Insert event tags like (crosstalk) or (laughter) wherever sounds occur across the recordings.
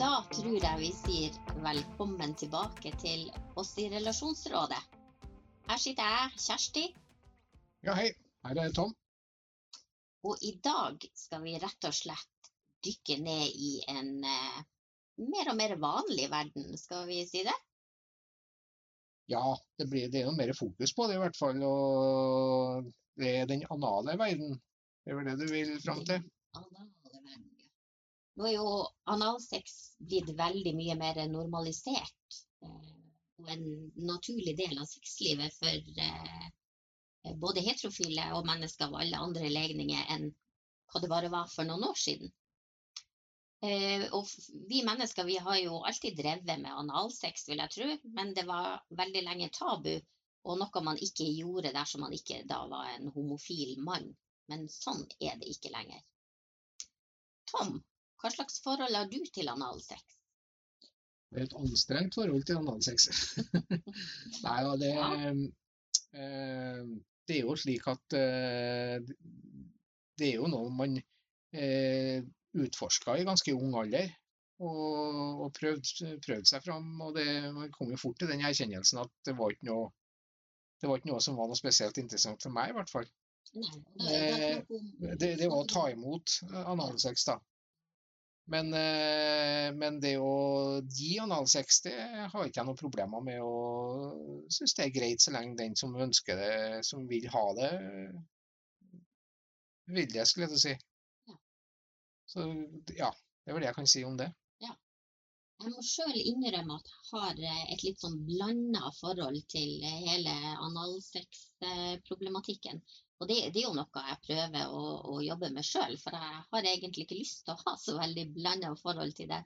Da tror jeg vi sier velkommen tilbake til oss i Relasjonsrådet. Her sitter jeg, Kjersti, Ja, hei. Her er Tom. og i dag skal vi rett og slett dykke ned i en eh, mer og mer vanlig verden, skal vi si det? Ja, det, blir, det er jo mer fokus på det i hvert fall. Og det er den anale verden. Det er vel det du vil fram til? Ja. Nå er jo analsex blitt veldig mye mer normalisert. eh, Og en naturlig del av sexlivet for eh, både heterofile og mennesker av alle andre legninger enn hva det bare var for noen år siden. Eh, og vi mennesker vi har jo alltid drevet med analsex, vil jeg tro, men det var veldig lenge tabu, og noe man ikke gjorde dersom man ikke da var en homofil mann. Men sånn er det ikke lenger. Tom, hva slags forhold har du til analsex? Et anstrengt forhold til analsex. (laughs) Nei da, det, eh, det er jo slik at eh, det er jo noe man eh, utforska i ganske ung alder. Og, og prøvde, prøvd seg fram. Og det, man kom jo fort til den erkjennelsen at det var ikke noe det var ikke noe som var noe spesielt interessant for meg, i hvert fall. Nei, det, Eh, Det, det var å ta imot analsex, da. Men, eh, men det å gi analsex, det har ikke jeg noen problemer med. Og syns det er greit så lenge den som ønsker det, som vil ha det, vil det, skulle jeg til å si. Ja. Så ja, det er vel det jeg kan si om det. Jeg må sjøl innrømme at jeg har eh, et litt sånn blanda forhold til eh, hele analsex-problematikken. Og det, det er jo noe jeg prøver å, å jobbe med sjøl, for jeg har egentlig ikke lyst til å ha så veldig blanda forhold til det.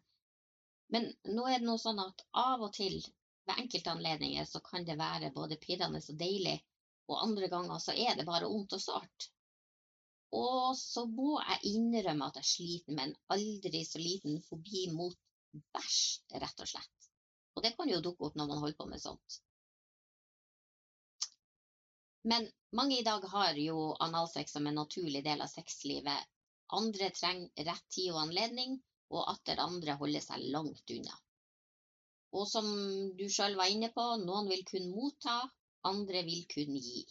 Men nå er det noe sånn at av og til, ved enkelte anledninger, så kan det være både pirrende og deilig, og andre ganger så er det bare vondt og sårt. Og så må jeg innrømme at jeg sliter med en aldri så liten fobi mot bæsj, rett og slett. Og det kan jo dukke opp når man holder på med sånt. Men mange i dag har jo analsex som en naturlig del av sexlivet. Andre trenger rett tid og anledning, og atter andre holder seg langt unna. Og som du sjøl var inne på, noen vil kun motta, andre vil kun gi.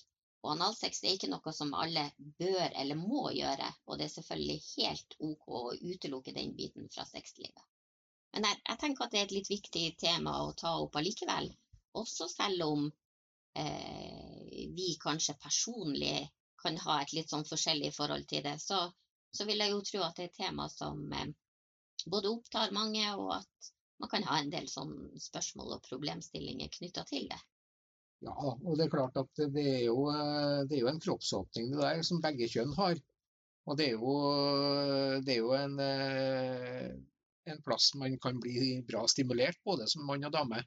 Og analsex er ikke noe som alle bør eller må gjøre, og det er selvfølgelig helt OK å utelukke den biten fra sexlivet. Men jeg, jeg tenker at det er et litt viktig tema å ta opp allikevel. Også selv om vi kanskje personlig kan ha et litt sånn forskjellig forhold til det, så, så vil jeg jo tro at det er et tema som eh, både opptar mange, og at man kan ha en del sånn spørsmål og problemstillinger knytta til det. Ja, og det er klart at det er jo, eh, det er jo en kroppsåpning det der, som begge kjønn har. Og det er jo, det er jo en, eh, en plass man kan bli bra stimulert, både som mann og dame.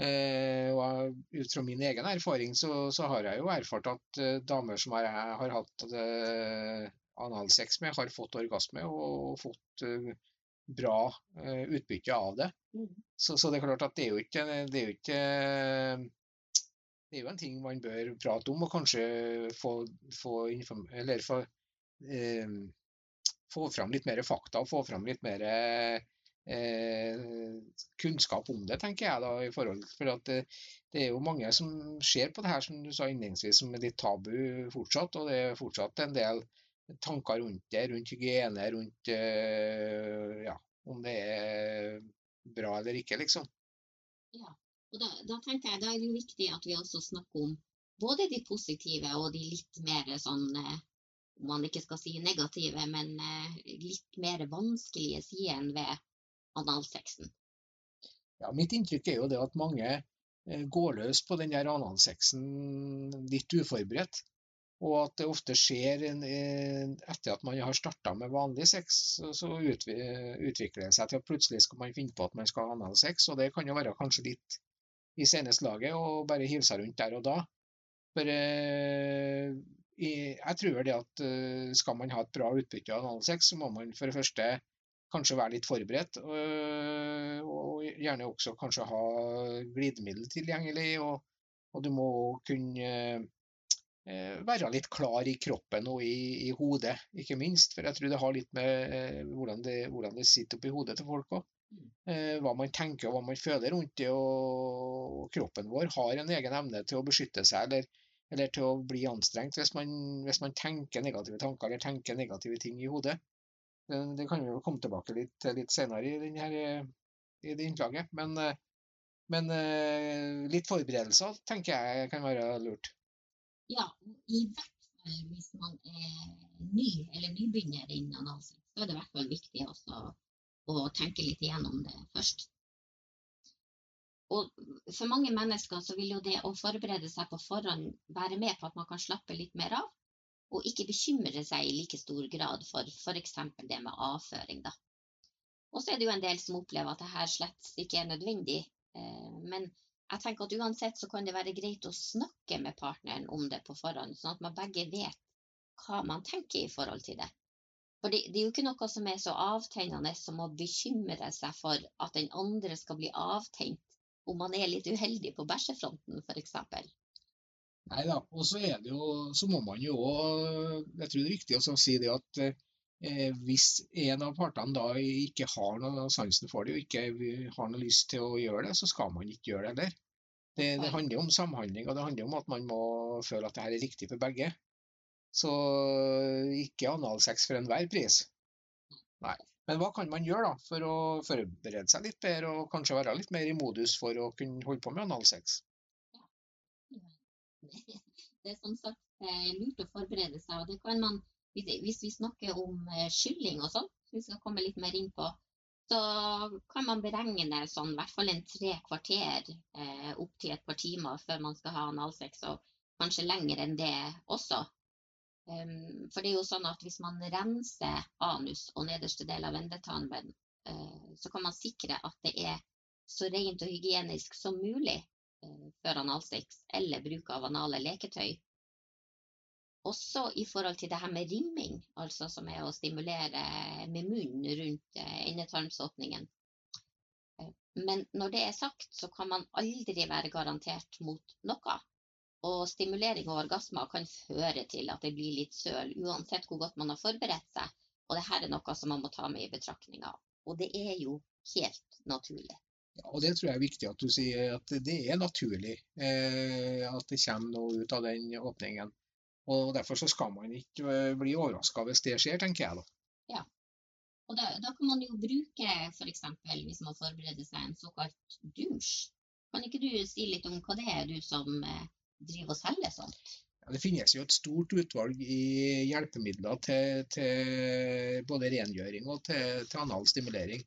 Eh, og ut fra min egen erfaring så, så har jeg jo erfart at eh, damer som jeg har hatt eh, analsex med, har fått orgasme og, fått bra utbytte av det. Mm. Så, så det er klart at det er jo ikke, det er jo ikke det er jo en ting man bør prate om, og kanskje få, få, eller få, eh, få fram litt mer fakta og få fram litt mer kunnskap om det, tenker jeg. da, i forhold, For at det, det er jo mange som ser på det her, som du sa innledningsvis, som er litt tabu fortsatt. Og det er fortsatt en del tanker rundt det, rundt hygiene, rundt eh, ja, om det er bra eller ikke, liksom. Ja, og da, da tenker jeg da er det viktig at vi også snakker om både de positive og de litt mer sånn, eh, om man ikke skal si negative, men eh, litt mer vanskelige sidene ved analsexen. Ja, mitt inntrykk er jo det at mange eh, går løs på den der analsexen litt uforberedt. Og at det ofte skjer en, etter at man har starta med vanlig sex, så, utvikler det seg til at plutselig skal man finne på at man skal ha analsex. Og det kan jo være kanskje litt i seneste laget å bare hive seg rundt der og da. For eh, jeg tror det at eh, skal man ha et bra utbytte av analsex, så må man for det første kanskje være litt forberedt. øh, Og gjerne også kanskje ha glidemiddel tilgjengelig. Og, og du må kunne eh, være litt klar i kroppen og i, i hodet, ikke minst. For jeg tror det har litt med eh, hvordan, det, hvordan det sitter oppi hodet til folk òg. Mm. Hva man tenker og hva man føler rundt det. Og kroppen vår har en egen evne til å beskytte seg eller, eller til å bli anstrengt hvis man, hvis man, tenker negative tanker eller tenker negative ting i hodet. Det, det kan vi jo komme tilbake litt, litt senere i, denne, i det innslaget. Men, eh, men eh, litt forberedelser tenker jeg kan være lurt. Ja, i hvert fall hvis man er ny eller nybegynner innen analsex, så er det i hvert fall viktig å tenke litt igjennom det først. Og for mange mennesker så vil jo det å forberede seg på forhånd være med på at man kan slappe litt mer av, og ikke bekymre seg i like stor grad for f.eks. det med avføring. Da. Og så er det jo en del som opplever at det her slett ikke er nødvendig. Eh, men jeg tenker at uansett så kan det være greit å snakke med partneren om det på forhånd, sånn at man begge vet hva man tenker i forhold til det. For det, det er jo ikke noe som er så avtegnende som å bekymre seg for at den andre skal bli avtent om man er litt uheldig på bæsjefronten, f.eks. Nei da. Og så er det jo, så må man jo òg Jeg tror det er viktig å si det at eh, hvis en av partene da ikke har noe sansen for det, og ikke har noe lyst til å gjøre det, så skal man ikke gjøre det heller. Det, det handler om samhandling, og det handler om at man må føle at det her er riktig for begge. Så ikke analsex for enhver pris. Nei. Men hva kan man gjøre da, for å forberede seg litt bedre og kanskje være litt mer i modus for å kunne holde på med analsex? Det er som sagt eh, lurt å forberede seg. og det kan man, Hvis vi snakker om eh, kylling og sånn, som vi skal komme litt mer inn på, så kan man beregne sånn, i hvert fall en tre kvarter eh, opp til et par timer før man skal ha analsex, og kanskje lenger enn det også. Um, for det er jo sånn at hvis man renser anus og nederste del av endetarmen, uh, så kan man sikre at det er så rent og hygienisk som mulig Eh, før analsex eller bruk av anale leketøy. Også i forhold til det her med rimming, altså som er å stimulere med munnen rundt eh, endetarmsåpningen. Eh, men når det er sagt, så kan man aldri være garantert mot noe. Og stimulering og orgasmer kan føre til at det blir litt søl, uansett hvor godt man har forberedt seg. Og dette er noe som man må ta med i betraktninga. Og det er jo helt naturlig. Og Det tror jeg er viktig at du sier, at det er naturlig eh, at det kommer noe ut av den åpningen. Og Derfor så skal man ikke eh, bli overraska hvis det skjer, tenker jeg da. Ja, og da, da kan man jo bruke f.eks. hvis man forbereder seg en såkalt dusj. Kan ikke du si litt om hva det er, du som eh, driver og selger sånt? Ja, det finnes jo et stort utvalg i hjelpemidler til, til både rengjøring og til, til anal stimulering.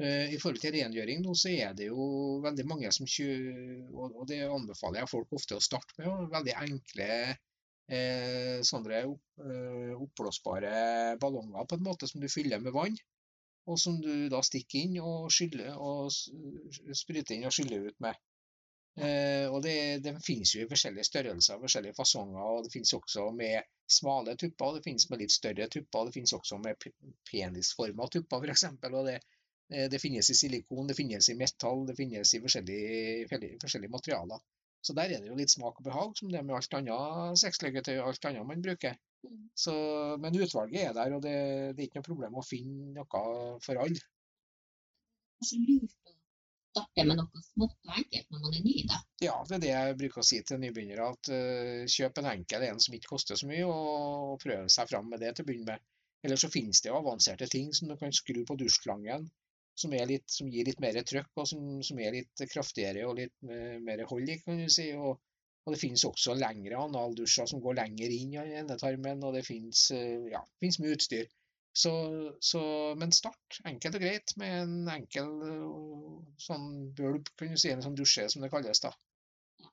Eh, I forhold til rengjøring nå, så er det jo veldig mange som og det anbefaler jeg folk ofte å starte med. Veldig enkle eh, sånne eh, oppblåsbare ballonger på en måte som du fyller med vann. Og som du da stikker inn og, skyller, og spruter inn og skyller ut med. Eh, og det, det, finnes jo i forskjellige størrelser forskjellige fasonger. og Det finnes også med smale tupper, og det finnes med litt større tupper. og Det finnes også med penisforma tupper, f.eks. Og det, Eh, finnes i silikon, det finnes i metall, det finnes i forskjellige, forskjellige materialer. Så der er det jo litt smak og behag, som det er med alt annet sexleketøy og alt annet man bruker. Mm. Så, men utvalget er der, og det, det, er ikke noe problem å finne noe for alle. Kanskje lurt å starte med noe smått og enkelt når man er ny, da? Ja, det er det jeg bruker å si til nybegynnere. At uh, kjøp en enkel en som ikke koster så mye, og, og prøv seg fram med det til å begynne med. Eller så finnes det jo avanserte ting som du kan skru på dusjslangen som, litt, som, gir litt mer trøkk, og som, som, er litt kraftigere og litt mer hold i, kan du si. Og, og, det finnes også lengre analdusjer som går lenger inn i endetarmen, og det finnes, eh, ja, finnes mye utstyr. Så, så, men start enkelt og greit med en enkel sånn bulb, kan du si, en sånn dusje som det kalles. da. Ja.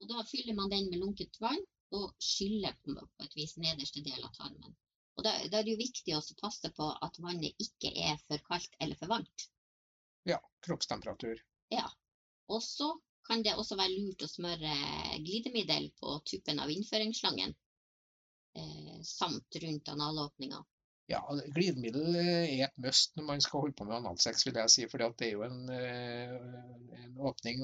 Og Da fyller man den med lunket vann og skyller på et vis nederste del av tarmen. Og da, da, er det jo viktig å passe på at vannet ikke er for kaldt eller for varmt. Ja, kroppstemperatur. Ja. Og så kan det også være lurt å smøre glidemiddel på tuppen av innføringsslangen, eh, samt rundt analåpninga. Ja, glidemiddel er et must når man skal holde på med analsex, vil jeg si. For det er jo en, eh, en åpning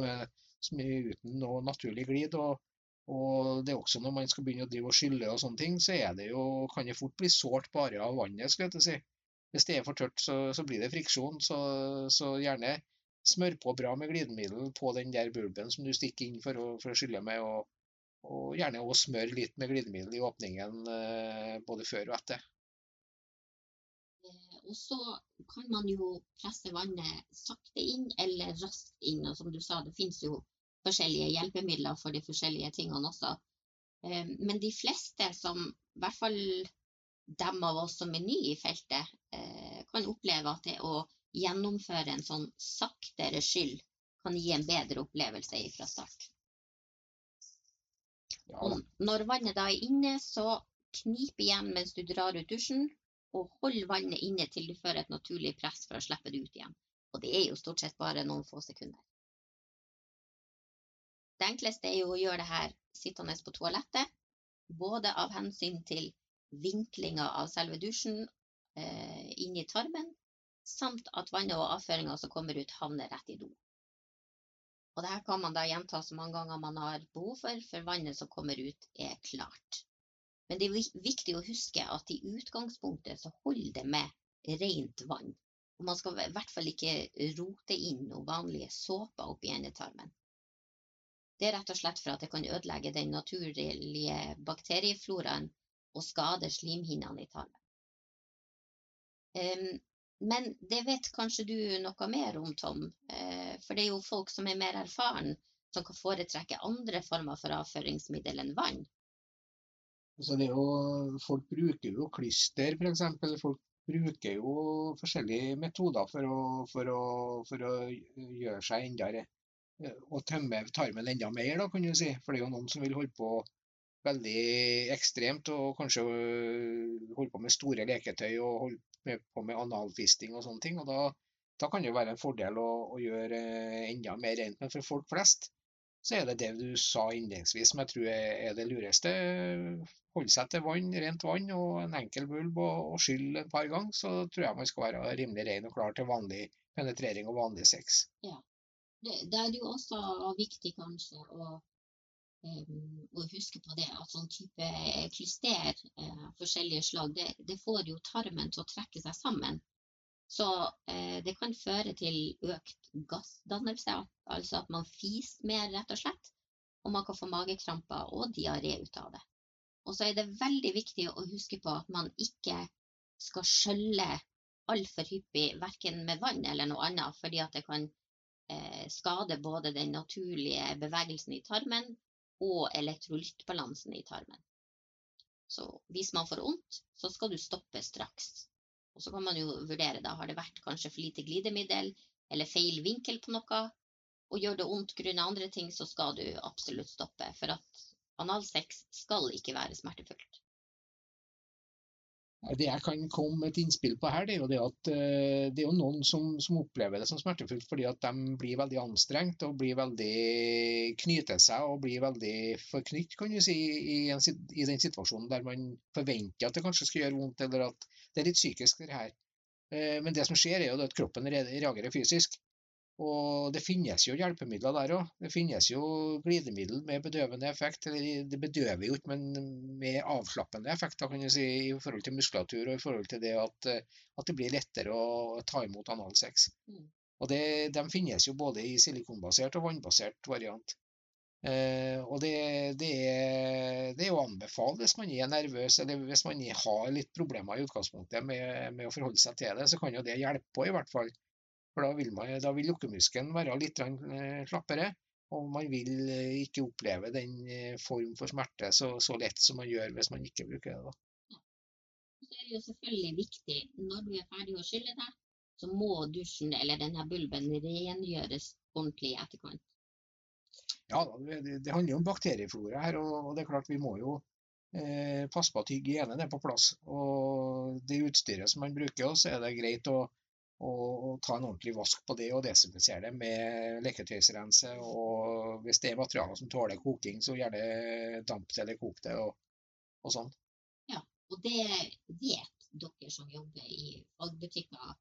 som er uten noe naturlig glid. og og det er også når man skal begynne å drive og skylle og sånne ting, så er det jo, kan det fort bli sårt bare av vannet, skulle jeg si. Hvis det er for tørt, så, så blir det friksjon. Så, så, gjerne smør på bra med glidemiddel på den der bulben som du stikker inn for å, for å skylle med. Og, og gjerne også smør litt med glidemiddel i åpningen eh, både før og etter. Og så kan man jo presse vannet sakte inn eller raskt inn. Og som du sa, det finnes jo forskjellige hjelpemidler for de forskjellige tingene også. Eh, men de fleste som, i hvert fall dem av oss som er nye i feltet, eh, kan oppleve at det å gjennomføre en sånn saktere skyld kan gi en bedre opplevelse fra start. Og når vannet da er inne, så knip igjen mens du drar ut dusjen, og hold vannet inne til du fører et naturlig press for å slippe det ut igjen. Og det er jo stort sett bare noen få sekunder. Det enkleste er jo å gjøre det her sittende på toalettet, både av hensyn til vinklinga av selve dusjen eh, inni tarmen, samt at vannet og avføringa som kommer ut, havner rett i do. Og det kan man da gjenta så mange ganger man har behov for, for vannet som kommer ut, er klart. Men det er viktig å huske at i utgangspunktet så holder det med rent vann. Og man skal i hvert fall ikke rote inn noen vanlige såper oppi endetarmen. Det er rett og slett for at det kan ødelegge den naturlige bakteriefloraen og skade slimhinnene i tarmen. Men det vet kanskje du noe mer om, Tom. Eh, for det er jo folk som er mer erfaren, som kan foretrekke andre former for avføringsmiddel enn vann. Altså jo, folk bruker jo klister, f.eks. Folk bruker jo forskjellige metoder for å, for å, for å gjøre seg enda å tømme tarmen enda mer, da, kan du si. For det er jo noen som vil holde på veldig ekstremt og kanskje øh, holde på med store leketøy og holde på med analfisting og sånne ting. og da, da kan det jo være en fordel å, å gjøre øh, enda mer rent. Men for folk flest så er det det du sa innledningsvis som jeg tror er det lureste. Holde seg til vann, rent vann og en enkel bulb og, og skyll et par ganger, så tror jeg man skal være rimelig ren og klar til vanlig penetrering og vanlig sex. Ja det, er jo også viktig kanskje å, um, å huske på det at sånn type klyster, uh, forskjellige slag, det, det, får jo tarmen til å trekke seg sammen. Så uh, det kan føre til økt gassdannelse, altså at man fiser mer, rett og slett. Og man kan få magekramper og diaré ut av det. Og så er det veldig viktig å huske på at man ikke skal skjølle altfor hyppig, verken med vann eller noe annet, fordi at det kan skader både den naturlige bevegelsen i tarmen og elektrolyttbalansen i tarmen. Så hvis man får vondt, så skal du stoppe straks. Og så kan man jo vurdere, da har det vært kanskje for lite glidemiddel eller feil vinkel på noe, og gjør det vondt grunnet andre ting, så skal du absolutt stoppe. For at analsex skal ikke være smertefullt. Det jeg kan komme med et innspill på her, det er jo det at eh, det er jo noen som, som opplever det som smertefullt fordi at de blir veldig anstrengt og blir veldig knyter seg og blir veldig forknytt kan du si, i, en, i, den situasjonen der man forventer at det kanskje skal gjøre vondt, eller at det er litt psykisk det her. Eh, men det som skjer er jo at kroppen reagerer fysisk. Og det finnes jo hjelpemidler der òg. Det finnes jo glidemiddel med bedøvende effekt. Eller det bedøver jo ikke, men med avslappende effekt kan du si, i forhold til muskulatur og i forhold til det at, at det blir lettere å ta imot analsex. Mm. Og det, De finnes jo både i silikonbasert og vannbasert variant. Eh, og det, det, er, det, er, å anbefale hvis man er nervøs eller hvis man har litt problemer i utgangspunktet med, med å forholde seg til det, så kan jo det hjelpe på i hvert fall. For da vil, man, da vil lukkemuskelen være litt eh, slappere, og man vil eh, ikke oppleve den eh, form for smerte så, så lett som man gjør hvis man ikke bruker det. Da. Så er det jo selvfølgelig viktig, når du er ferdig å skylle deg, så må dusjen eller denne bulben rengjøres ordentlig i etterkant. Ja, det, det handler jo om bakterieflora her, og, det er klart vi må jo eh, passe på at hygienen er på plass. Og det utstyret som man bruker, så er det greit å og, ta en ordentlig vask på det og desinfisere det med leketøysrense. Og hvis det er materialer som tåler koking, så gjerne damp det eller kok det og, og sånn. Ja, og det vet dere som jobber i fagbutikker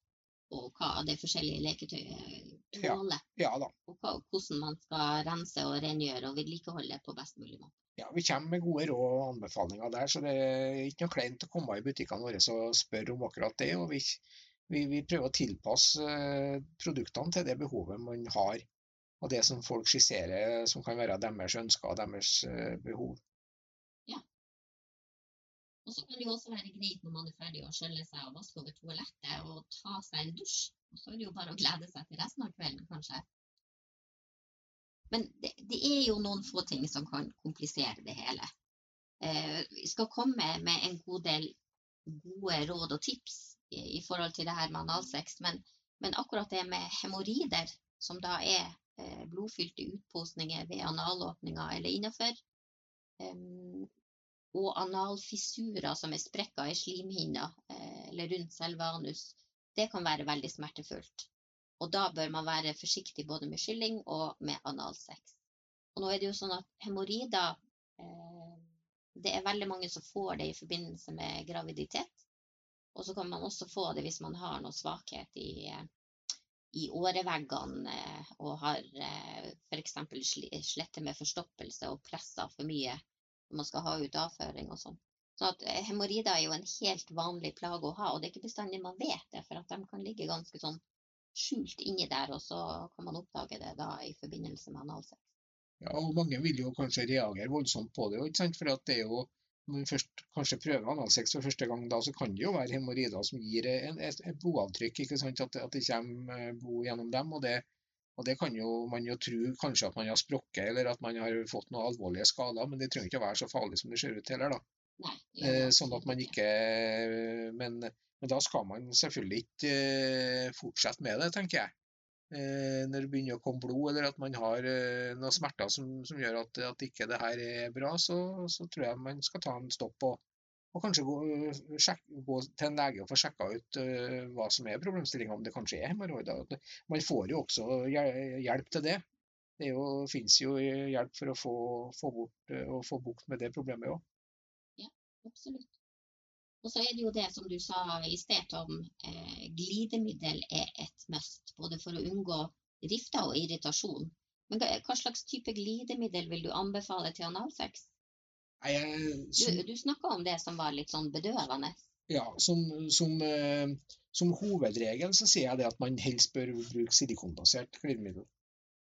og hva det forskjellige leketøyet Ja. Ja da. Og hva, hvordan man skal rense og rengjøre og vedlikeholde på best mulig måte. Ja, Vi kommer med gode råd og anbefalinger der, så det er ikke noe kleint å komme i butikkene våre og spørre om akkurat det. og Vi, vi, vi prøver å tilpasse eh, produktene til det behovet man har, og det som folk skisserer som kan være deres ønsker og deres behov. Ja. Og så kan det jo også være greit når man er ferdig å skjølle seg og vaske over toalettet og ta seg en dusj. Og så er det jo bare å glede seg til resten av kvelden, kanskje. Men det, det er jo noen få ting som kan komplisere det hele. Eh, vi skal komme med en god del gode råd og tips i, forhold til det her med analsex, men, men akkurat det med hemoroider, som da er eh, blodfylte utposninger ved analåpninga eller innafor, um, og analfissurer som er sprekker i slimhinna eh, eller rundt selve anus, det kan være veldig smertefullt. Og da bør man være forsiktig både med skylling og med analsex. Og nå er det jo sånn at hemoroider eh, Det er veldig mange som får det i forbindelse med graviditet. Og så kan man også få det hvis man har noe svakhet i, i åreveggene eh, og har eh, f.eks. slettet med forstoppelse og presser for mye når man skal ha ut avføring og sånn. Så at eh, hemoroider er jo en helt vanlig plage å ha, og det er ikke bestandig man vet det, for at de kan ligge ganske sånn skjult inni der, og så kan man oppdage det da i forbindelse med analsex. Ja, og Mange vil jo kanskje reagere voldsomt på det, ikke sant? for det er jo når man først kanskje prøver analsex for første gang, da, så kan det jo være hemoroider som gir en, et, et blodavtrykk, ikke sant? At, at det kommer bo blod gjennom dem. og det og Det kan jo man jo tro kanskje at man har sprukket eller at man har fått noen alvorlige skader, men det trenger ikke å være så farlig som det ser ut heller. da. Nei, ja. Eh, sånn at man ikke men, men da skal man selvfølgelig ikke eh, fortsette med det, tenker jeg. Eh, når det begynner å komme blod, eller at man har eh, noen smerter som, som gjør at, at ikke det her er bra, så, så tror jeg man skal ta en stopp og, og kanskje gå, sjek, gå til en lege og få sjekka ut eh, hva som er problemstillinga, om det kanskje er hemoroider. Man får jo også hjelp til det. Det jo, finnes jo hjelp for å få, få, bort, og få bukt med det problemet òg. Absolutt. Og så er det jo det som du sa i sted, Tom. Eh, glidemiddel er et must, både for å unngå rifter og irritasjon. Men hva, hva slags type glidemiddel vil du anbefale til analsex? Jeg- Du, som- du snakka om det som var litt sånn bedøvende. Ja, som, som, eh, som hovedregel så sier jeg det at man helst bør bruke silikonbasert glidemiddel.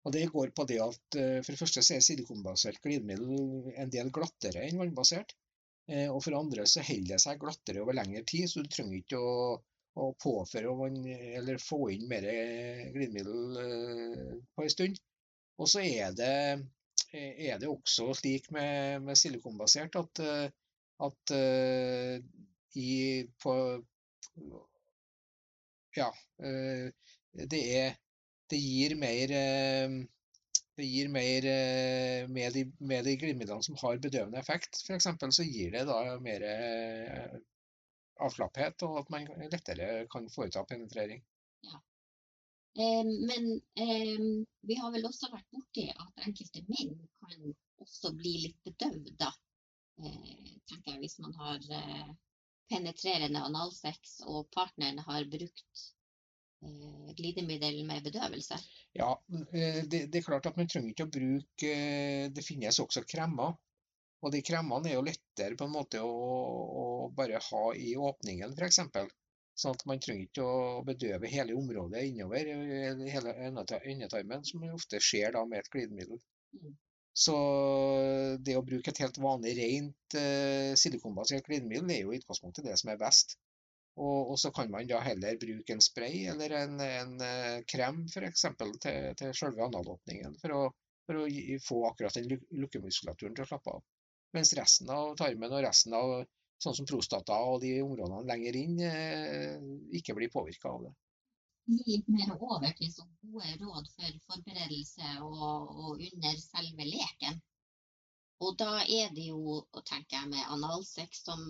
Og det går på det at eh, for det første så er silikonbasert glidemiddel en del glattere enn vannbasert. Eh, Og for andre så holder det seg glattere over lengre tid, så du trenger ikke å, å påføre eller få inn mer glidemiddel eh, på en stund. Og så er det, er det også slik med, med silikonbasert at, eh, at eh, i på Ja. eh, Det er Det gir mer eh, det gir mer eh, med de, med de glidemidlene som har bedøvende effekt, f.eks., så gir det da mer eh, avslapphet, og at man lettere kan foreta penetrering. Eh, men eh, vi har vel også vært borti at enkelte menn kan også bli litt bedøvd. Eh, tenker jeg, hvis man har eh, penetrerende analsex og partneren har brukt glidemiddel med bedøvelse. Ja, eh, det, det er klart at man trenger ikke å bruke eh, Det finnes også kremmer. Og de kremmene er jo lettere på en måte å, å bare ha i åpningen, f.eks. Sånn at man trenger ikke å bedøve hele området innover, eh, hele endeta- endetarmen, som ofte skjer da med et glidemiddel. Mm. Så det å bruke et helt vanlig rent eh, silikonbasert glidemiddel er jo i utgangspunktet det som er best. Og, og så kan man da heller bruke en spray eller en, en eh, krem f.eks. til, til selve analåpningen, for å, for å gi, få akkurat den lukkemuskulaturen til å slappe av. Mens resten av tarmen og resten av sånn som prostata og de områdene lenger inn eh, ikke blir påvirka av det. Litt mer over til så gode råd for forberedelse og, og under selve leken. Og da er det jo, tenker jeg, med analsex som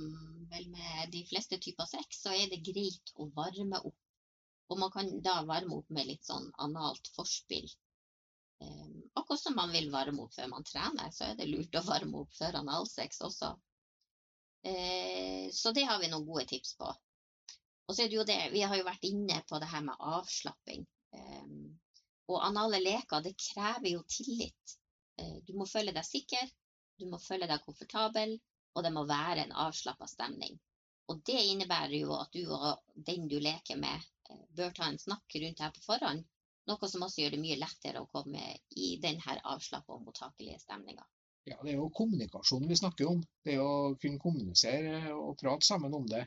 vel med de fleste typer sex, så er det greit å varme opp. Og man kan da varme opp med litt sånn analt forspill. Um, akkurat som man vil varme opp før man trener, så er det lurt å varme opp før analsex også. Uh, så det har vi noen gode tips på. Og så er det jo det, vi har jo vært inne på det her med avslapping. Um, og anale leker, det krever jo tillit. Uh, du må føle deg sikker, du må føle deg komfortabel, og det må være en avslappa stemning. Og det innebærer jo at du og den du leker med, uh, bør ta en snakk rundt her på forhånd. Noe som også gjør det mye lettere å komme i denne avslappa og mottakelige stemninga. Ja, det er jo kommunikasjon vi snakker om. Det å kunne kommunisere og prate sammen om det.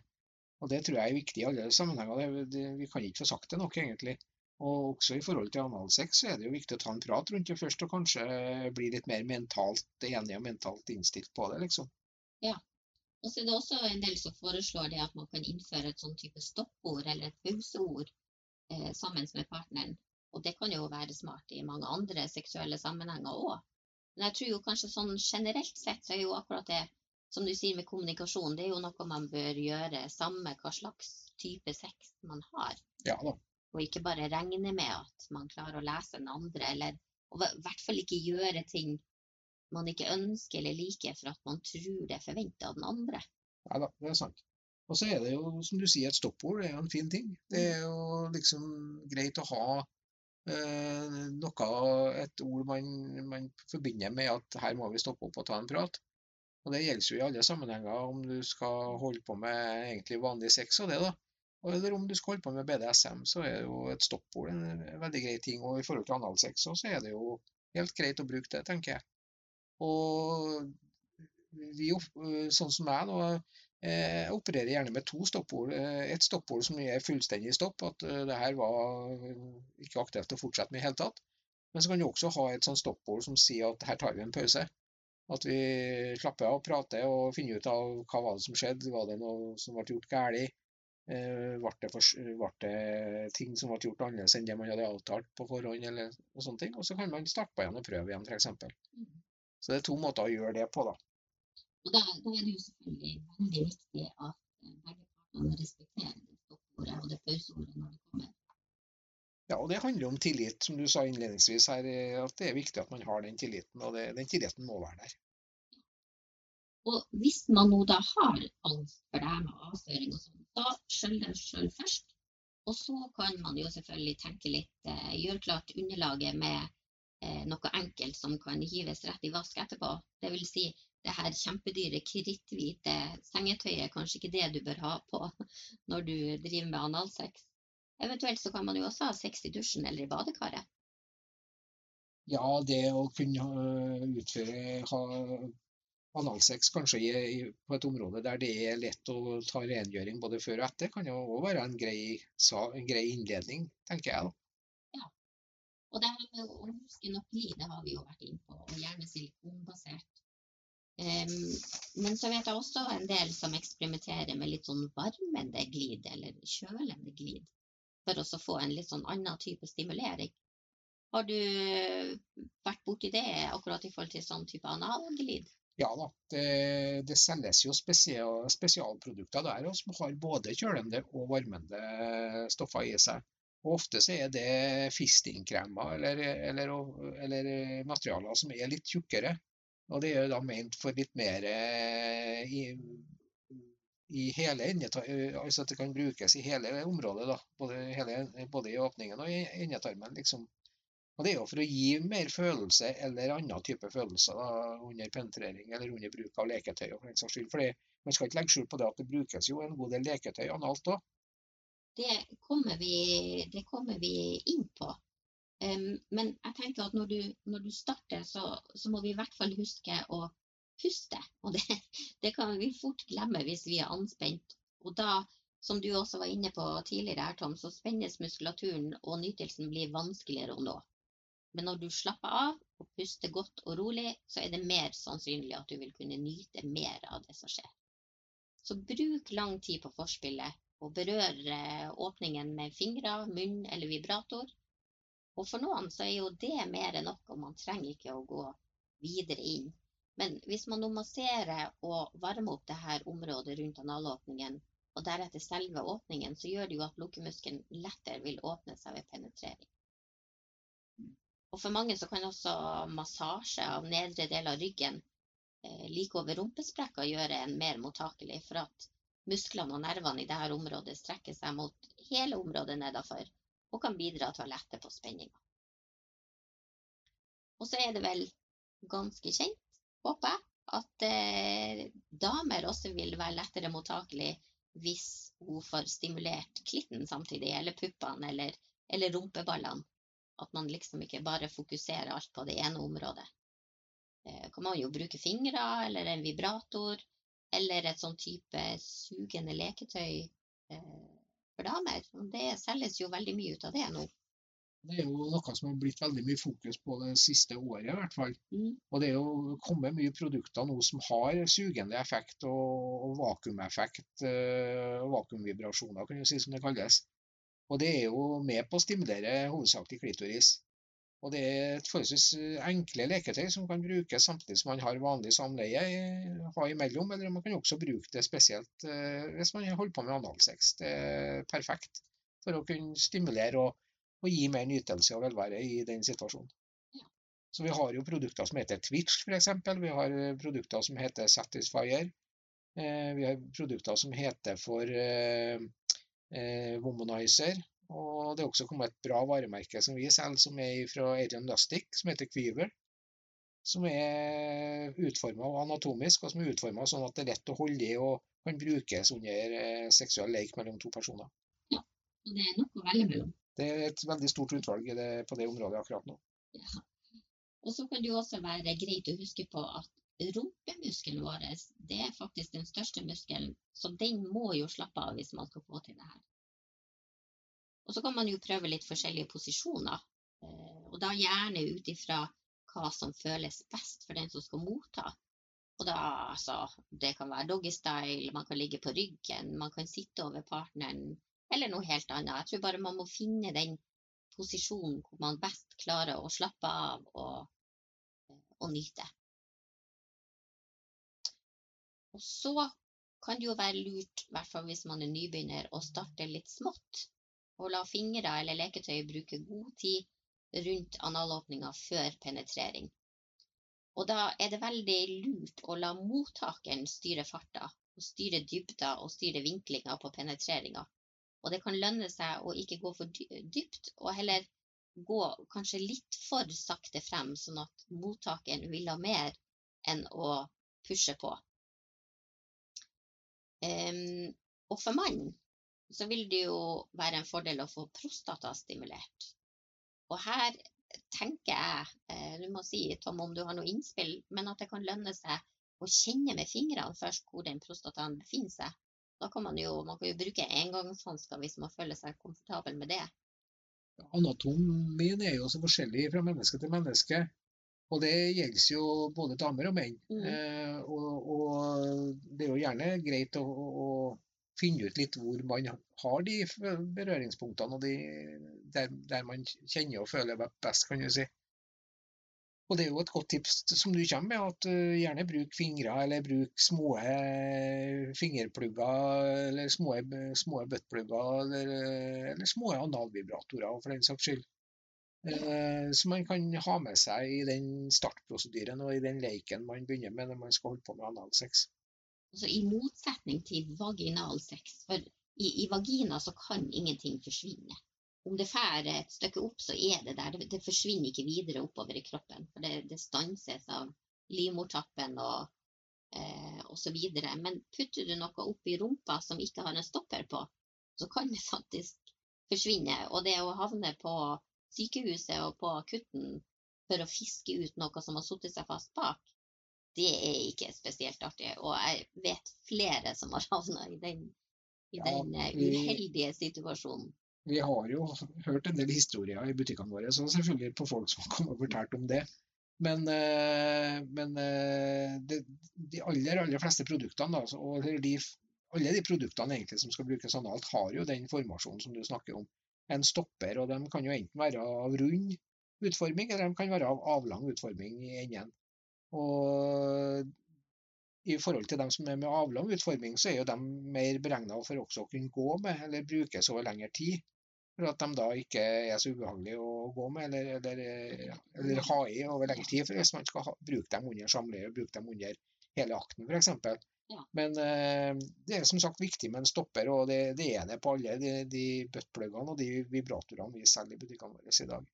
Og Det tror jeg er viktig i alle sammenhenger. Vi kan ikke få sagt det nok, egentlig. Og også i forhold til analsex så er det jo viktig å ta en prat rundt det først, og kanskje bli litt mer mentalt enig og mentalt innstilt på det, liksom. Ja. Og så er det også en del som foreslår det at man kan innføre et sånn type stoppord eller et pauseord eh, sammen med partneren. Og det kan jo være smart i mange andre seksuelle sammenhenger òg. Men jeg tror jo kanskje sånn generelt sett så er jo akkurat det som du sier med kommunikasjon, det er jo noe man bør gjøre samme hva slags type sex man har. Ja da. Og ikke bare regne med at man klarer å lese den andre, eller i hvert fall ikke gjøre ting man ikke ønsker eller liker for at man tror det er forventa av den andre. Ja da, det er sant. Og så er det jo, som du sier, et stoppord. Det er jo en fin ting. Det er jo liksom greit å ha eh, noe, et ord man, man, forbinder med at her må vi stoppe opp og ta en prat. Og det gjelder jo i alle sammenhenger, om du skal holde på med egentlig vanlig sex og det, da. Eller om du skal holde på med BDSM, så er det jo et stoppord en veldig grei ting. Og i forhold til analsex så er det jo helt greit å bruke det, tenker jeg. Og vi, sånn som jeg, da, jeg opererer gjerne med to stoppord. Eh, et stoppord som er fullstendig stopp, at eh, det her var ikke aktuelt å fortsette med i hele tatt. Men så kan du også ha et sånt stoppord som sier at her tar vi en pause. At vi slapper av prater og finner ut av hva var det som skjedde. Var det noe som ble gjort galt? Eh, ble det, ting som ble gjort annerledes enn det man hadde avtalt på forhånd? eller sånne ting. Og så kan man starte på igjen og prøve igjen, f.eks. Så det er to måter å gjøre det på, da. Og da, da er det jo selvfølgelig veldig viktig at eh, begge partene respekterer det stoppordet og det pauseordet når det kommer. Ja, og Det handler om tillit, som du sa innledningsvis her. at Det er viktig at man har den tilliten, og det, den tilliten må være der. Og Hvis man nå da har angst for det her med avføring og sånn, da skjøll det sjøl først. Og så kan man jo selvfølgelig tenke litt, eh, gjøre klart underlaget med eh, noe enkelt som kan hives rett i vask etterpå. Vil si, det her kjempedyre kritthvite sengetøyet er kanskje ikke det du bør ha på (laughs) når du driver med analsex. Eventuelt så kan man jo også ha sex i dusjen eller i badekaret. Ja, det å kunne utføre ha analsex kanskje i, i, på et område der det er lett å ta rengjøring både før og etter, kan jo òg være en grei, en grei, innledning, tenker jeg. da. Ja. Og det her med å huske nok det har vi jo vært inne på, og gjerne silikonbasert. Um, men så vet jeg også en del som eksperimenterer med litt sånn varmende glid, eller kjølende glid for å få en litt sånn annen type stimulering. Har du vært borti det akkurat i forhold til sånn type analglid? Ja da, det, det selges jo spesial, spesialprodukter der som har både kjølende og varmende stoffer i seg. Og Ofte så er det fistingkremer eller, eller, eller, materialer som er litt tjukkere. Og det er da ment for litt mer i hele endetarmen, altså at det kan brukes i hele området. da, Både, hele, både i åpningen og i endetarmen. liksom. Og Det er jo for å gi mer følelse eller annen type følelse da, under penetrering eller under bruk av leketøy. For den saks skyld. Fordi Man skal ikke legge skjul på det at det brukes jo en god del leketøy analt òg. Det, kommer vi, det kommer vi inn på. Um, men jeg tenker at når du, når du starter, så, så, må vi i hvert fall huske å puste. Og det, det, kan vi fort glemme hvis vi er anspent. Og da, som du også var inne på tidligere Tom, så spennes muskulaturen, og nytelsen blir vanskeligere å nå. Men når du slapper av og puster godt og rolig, så er det mer sannsynlig at du vil kunne nyte mer av det som skjer. Så bruk lang tid på forspillet, og berør eh, åpningen med fingre, munn eller vibrator. Og for noen så er jo det mer enn nok, og man trenger ikke å gå videre inn. Men hvis man masserer og varmer opp det her området rundt analåpningen, og deretter selve åpningen, så gjør det jo at lukkemuskelen lettere vil åpne seg ved penetrering. Og for mange så kan også massasje av nedre del av ryggen eh, like over rumpesprekker gjøre en mer mottakelig. For at musklene og nervene i dette området strekker seg mot hele området nedafor og kan bidra til å lette på spenninga. Og så er det vel ganske kjent, håper jeg, at eh, damer også vil være lettere mottakelig hvis hun får stimulert klitten samtidig, eller puppene, eller, eller rumpeballene. At man liksom ikke bare fokuserer alt på det ene området. Eh, kan man jo bruke fingre eller en vibrator, eller et sånn type sugende leketøy eh, for damer. Det selges jo veldig mye ut av det nå. Det er jo noe som har blitt veldig mye fokus på det siste året, i hvert fall. Mm. Og det er jo kommet mye produkter nå som har sugende effekt og, og vakuumeffekt, eh, vakuumvibrasjoner, kan du si som det kalles. Og det er jo med på å stimulere hovedsakelig klitoris. Og det er et forholdsvis enkle leketøy som kan brukes samtidig som man har vanlig samleie ha imellom, eller man kan også bruke det spesielt uh, hvis man holder på med analsex. Det er perfekt for å kunne stimulere og og gi mer nytelse og velvære i den situasjonen. Så vi har jo produkter som heter Twitch f.eks. Vi har eh, produkter som heter Satisfyer. Eh, vi har produkter som heter for eh, eh, Womanizer. Og det er også kommet et bra varemerke som vi selger, som er fra Adrian Lustic, som heter Quiver. Som er utforma anatomisk, og som er utforma sånn at det er lett å holde i og kan brukes under eh, seksuell leik mellom to personer. Ja, og det er noe velge mellom. Det er et veldig stort utvalg det, på det området akkurat nå. Ja. Og så kan det jo også være greit å huske på at rumpemuskelen vår det er faktisk den største muskelen, så den må jo slappe av hvis man skal få til det her. Og så kan man jo prøve litt forskjellige posisjoner, eh, og da gjerne ut ifra hva som føles best for den som skal motta. Og da, altså, det kan være doggystyle, man kan ligge på ryggen, man kan sitte over partneren, eller noe helt annet. Jeg tror bare man må finne den posisjonen hvor man best klarer å slappe av og, og nyte. Og så kan det jo være lurt, i hvert fall hvis man er nybegynner, å starte litt smått. Og la fingre eller leketøy bruke god tid rundt analåpninga før penetrering. Og da er det veldig lurt å la mottakeren styre farta, og styre dybda og styre vinklinga på penetreringa. Og det kan lønne seg å ikke gå for dypt, og heller gå kanskje litt for sakte frem, sånn at mottakeren vil ha mer enn å pushe på. Um, og for mannen så vil det jo være en fordel å få prostata stimulert. Og her tenker jeg, eh, du må si Tom om du har noe innspill, men at det kan lønne seg å kjenne med fingrene først hvor den prostataen befinner seg. Da kan man jo, man kan jo bruke engangshansker hvis man føler seg komfortabel med det. Anatomien er jo så forskjellig fra menneske til menneske. Og det gjelder jo både damer og menn. Mm. Eh, og, og, det er jo gjerne greit å, å, finne ut litt hvor man har de berøringspunktene, og de, der, der, man kjenner og føler best, kan du si. Og det er jo et godt tips som du kommer med, at uh, gjerne bruk fingre eller bruk små eh, fingerplugger eller små, små buttplugger eller, eller små analvibratorer for den saks skyld. Uh, som man kan ha med seg i den startprosedyren og i den leiken man begynner med når man skal holde på med analsex. Altså I motsetning til vaginalsex, for i, i vagina så kan ingenting forsvinne om det får et stykke opp, så er det der. Det forsvinner ikke videre oppover i kroppen. For det, det stanses av livmortappen og, eh, og så videre. Men putter du noe opp i rumpa som ikke har en stopper på, så kan det faktisk forsvinne. Og det å havne på sykehuset og på akutten for å fiske ut noe som har satt seg fast bak, det er ikke spesielt artig. Og jeg vet flere som har (laughs) havna i den, i ja, den uheldige situasjonen. Vi har jo hørt en del historier i butikkene våre, så selvfølgelig på folk som har fortalt om det. Men, eh, men eh, det, de aller, aller fleste produktene, da, og de, alle de produktene egentlig som skal brukes analt, har jo den formasjonen som du snakker om. En stopper, og de kan jo enten være av rund utforming, eller de kan være av avlang utforming i enden. Og i forhold til dem som er med avlang utforming, så er jo de mer beregna for også å kunne gå med eller brukes over lengre tid. For at de da ikke er så ubehagelige å gå med eller, eller, eller ha i over lengre tid. For hvis man skal ha, bruke dem under samleie, bruke dem under hele akten f.eks., Ja. Men eh, det er som sagt viktig med en stopper, og det, det er det på alle de, de buttpluggene og de vibratorene vi selger i butikkene våre i dag.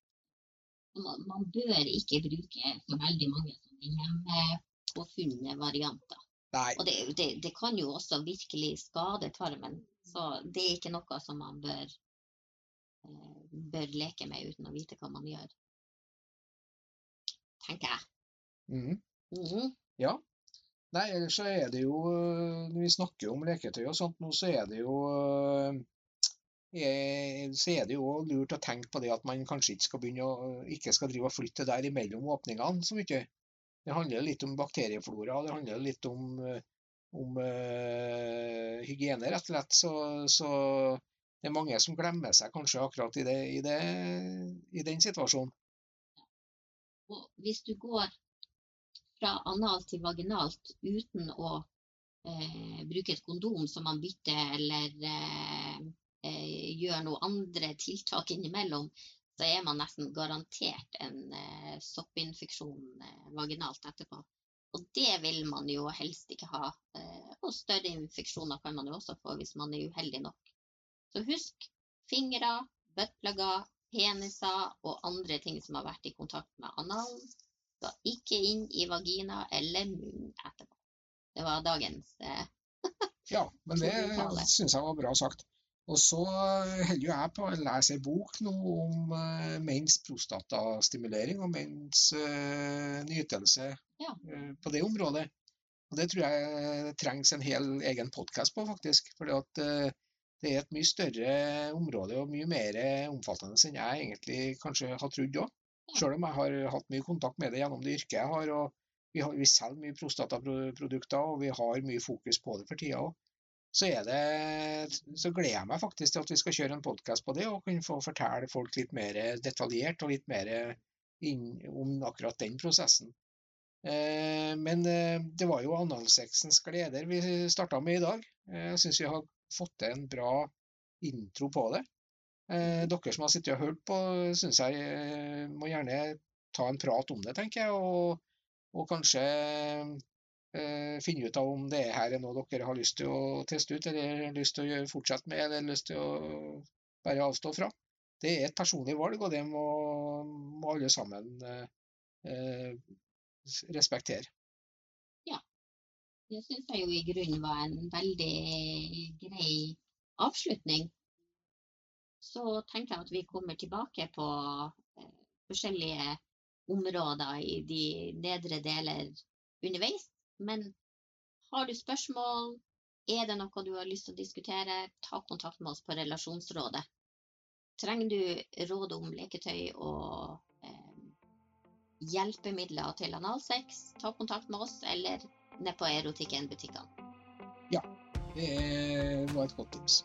Man, man bør ikke bruke så veldig mange sånne hjemmepåfunne varianter. Nei, Og det, det, det kan jo også virkelig skade tarmen, så det er ikke noe som man bør, eh, bør leke med uten å vite hva man gjør. Tenker jeg. mhm. Mhm. Nei, ellers så er det jo øh, Når vi snakker om leketøy og sånt nå, så er det jo øh, er- så er det jo lurt å tenke på det at man kanskje ikke skal begynne å ikke skal drive og flytte der imellom åpningene så mye. Det handler litt om bakterieflora, det handler litt om, øh, om uh, hygiene, rett og slett. Så, så det er mange som glemmer seg kanskje akkurat i, det, i, det, i den situasjonen. Og hvis du går fra analt til vaginalt uten å eh, bruke et kondom som man bytter, eller eh, eh, gjør noen andre (laughs) tiltak innimellom, så er man nesten garantert en eh, soppinfeksjon eh, vaginalt etterpå. Og det vil man jo helst ikke ha. Og større infeksjoner kan man jo også få hvis man er uheldig nok. Så husk fingre, buttplugger, peniser og andre ting som har vært i kontakt med analen, skal ikke inn i vagina eller munn etterpå. Det var dagens eh, (laughs) Ja, men det syns jeg var bra sagt. Og så holder jo jeg på å lese ei bok nå om uh, menns prostatastimulering og menns eh, nytelse Ja. eh, på det området. Og det tror jeg trengs en hel egen podkast på, faktisk. For det er et mye større område og mye mer omfattende enn jeg egentlig kanskje har trodd òg. Selv om jeg har hatt mye kontakt med det gjennom det yrket jeg har. og vi, har, vi selger mye prostataprodukter, og vi har mye fokus på det for tida òg. Så, så gleder jeg meg faktisk til at vi skal kjøre en podkast på det, og kunne få fortelle folk litt mer detaljert og litt mer inn, om akkurat den prosessen. Eh, men eh, det var jo analsexens gleder vi starta med i dag. Eh, jeg syns vi har fått til en bra intro på det. Eh, dere som har sittet og hørt på, syns jeg eh, må gjerne ta en prat om det, tenker jeg. Og, og kanskje eh, finne ut av om det her er noe dere har lyst til å teste ut, eller lyst til å gjøre, fortsette med, eller lyst til å bare avstå fra. Det er et personlig valg, og det må, må alle sammen eh, respektere. Ja. Det syns jeg jo i grunnen var en veldig grei avslutning. Så tenker jeg at vi kommer tilbake på eh, forskjellige områder i de nedre deler underveis. Men har du spørsmål, er det noe du har lyst til å diskutere, ta kontakt med oss på Relasjonsrådet. Trenger du råd om leketøy og eh, hjelpemidler til analsex, ta kontakt med oss, eller ned på Erotikken-butikkene. Ja, Det var et godt tips.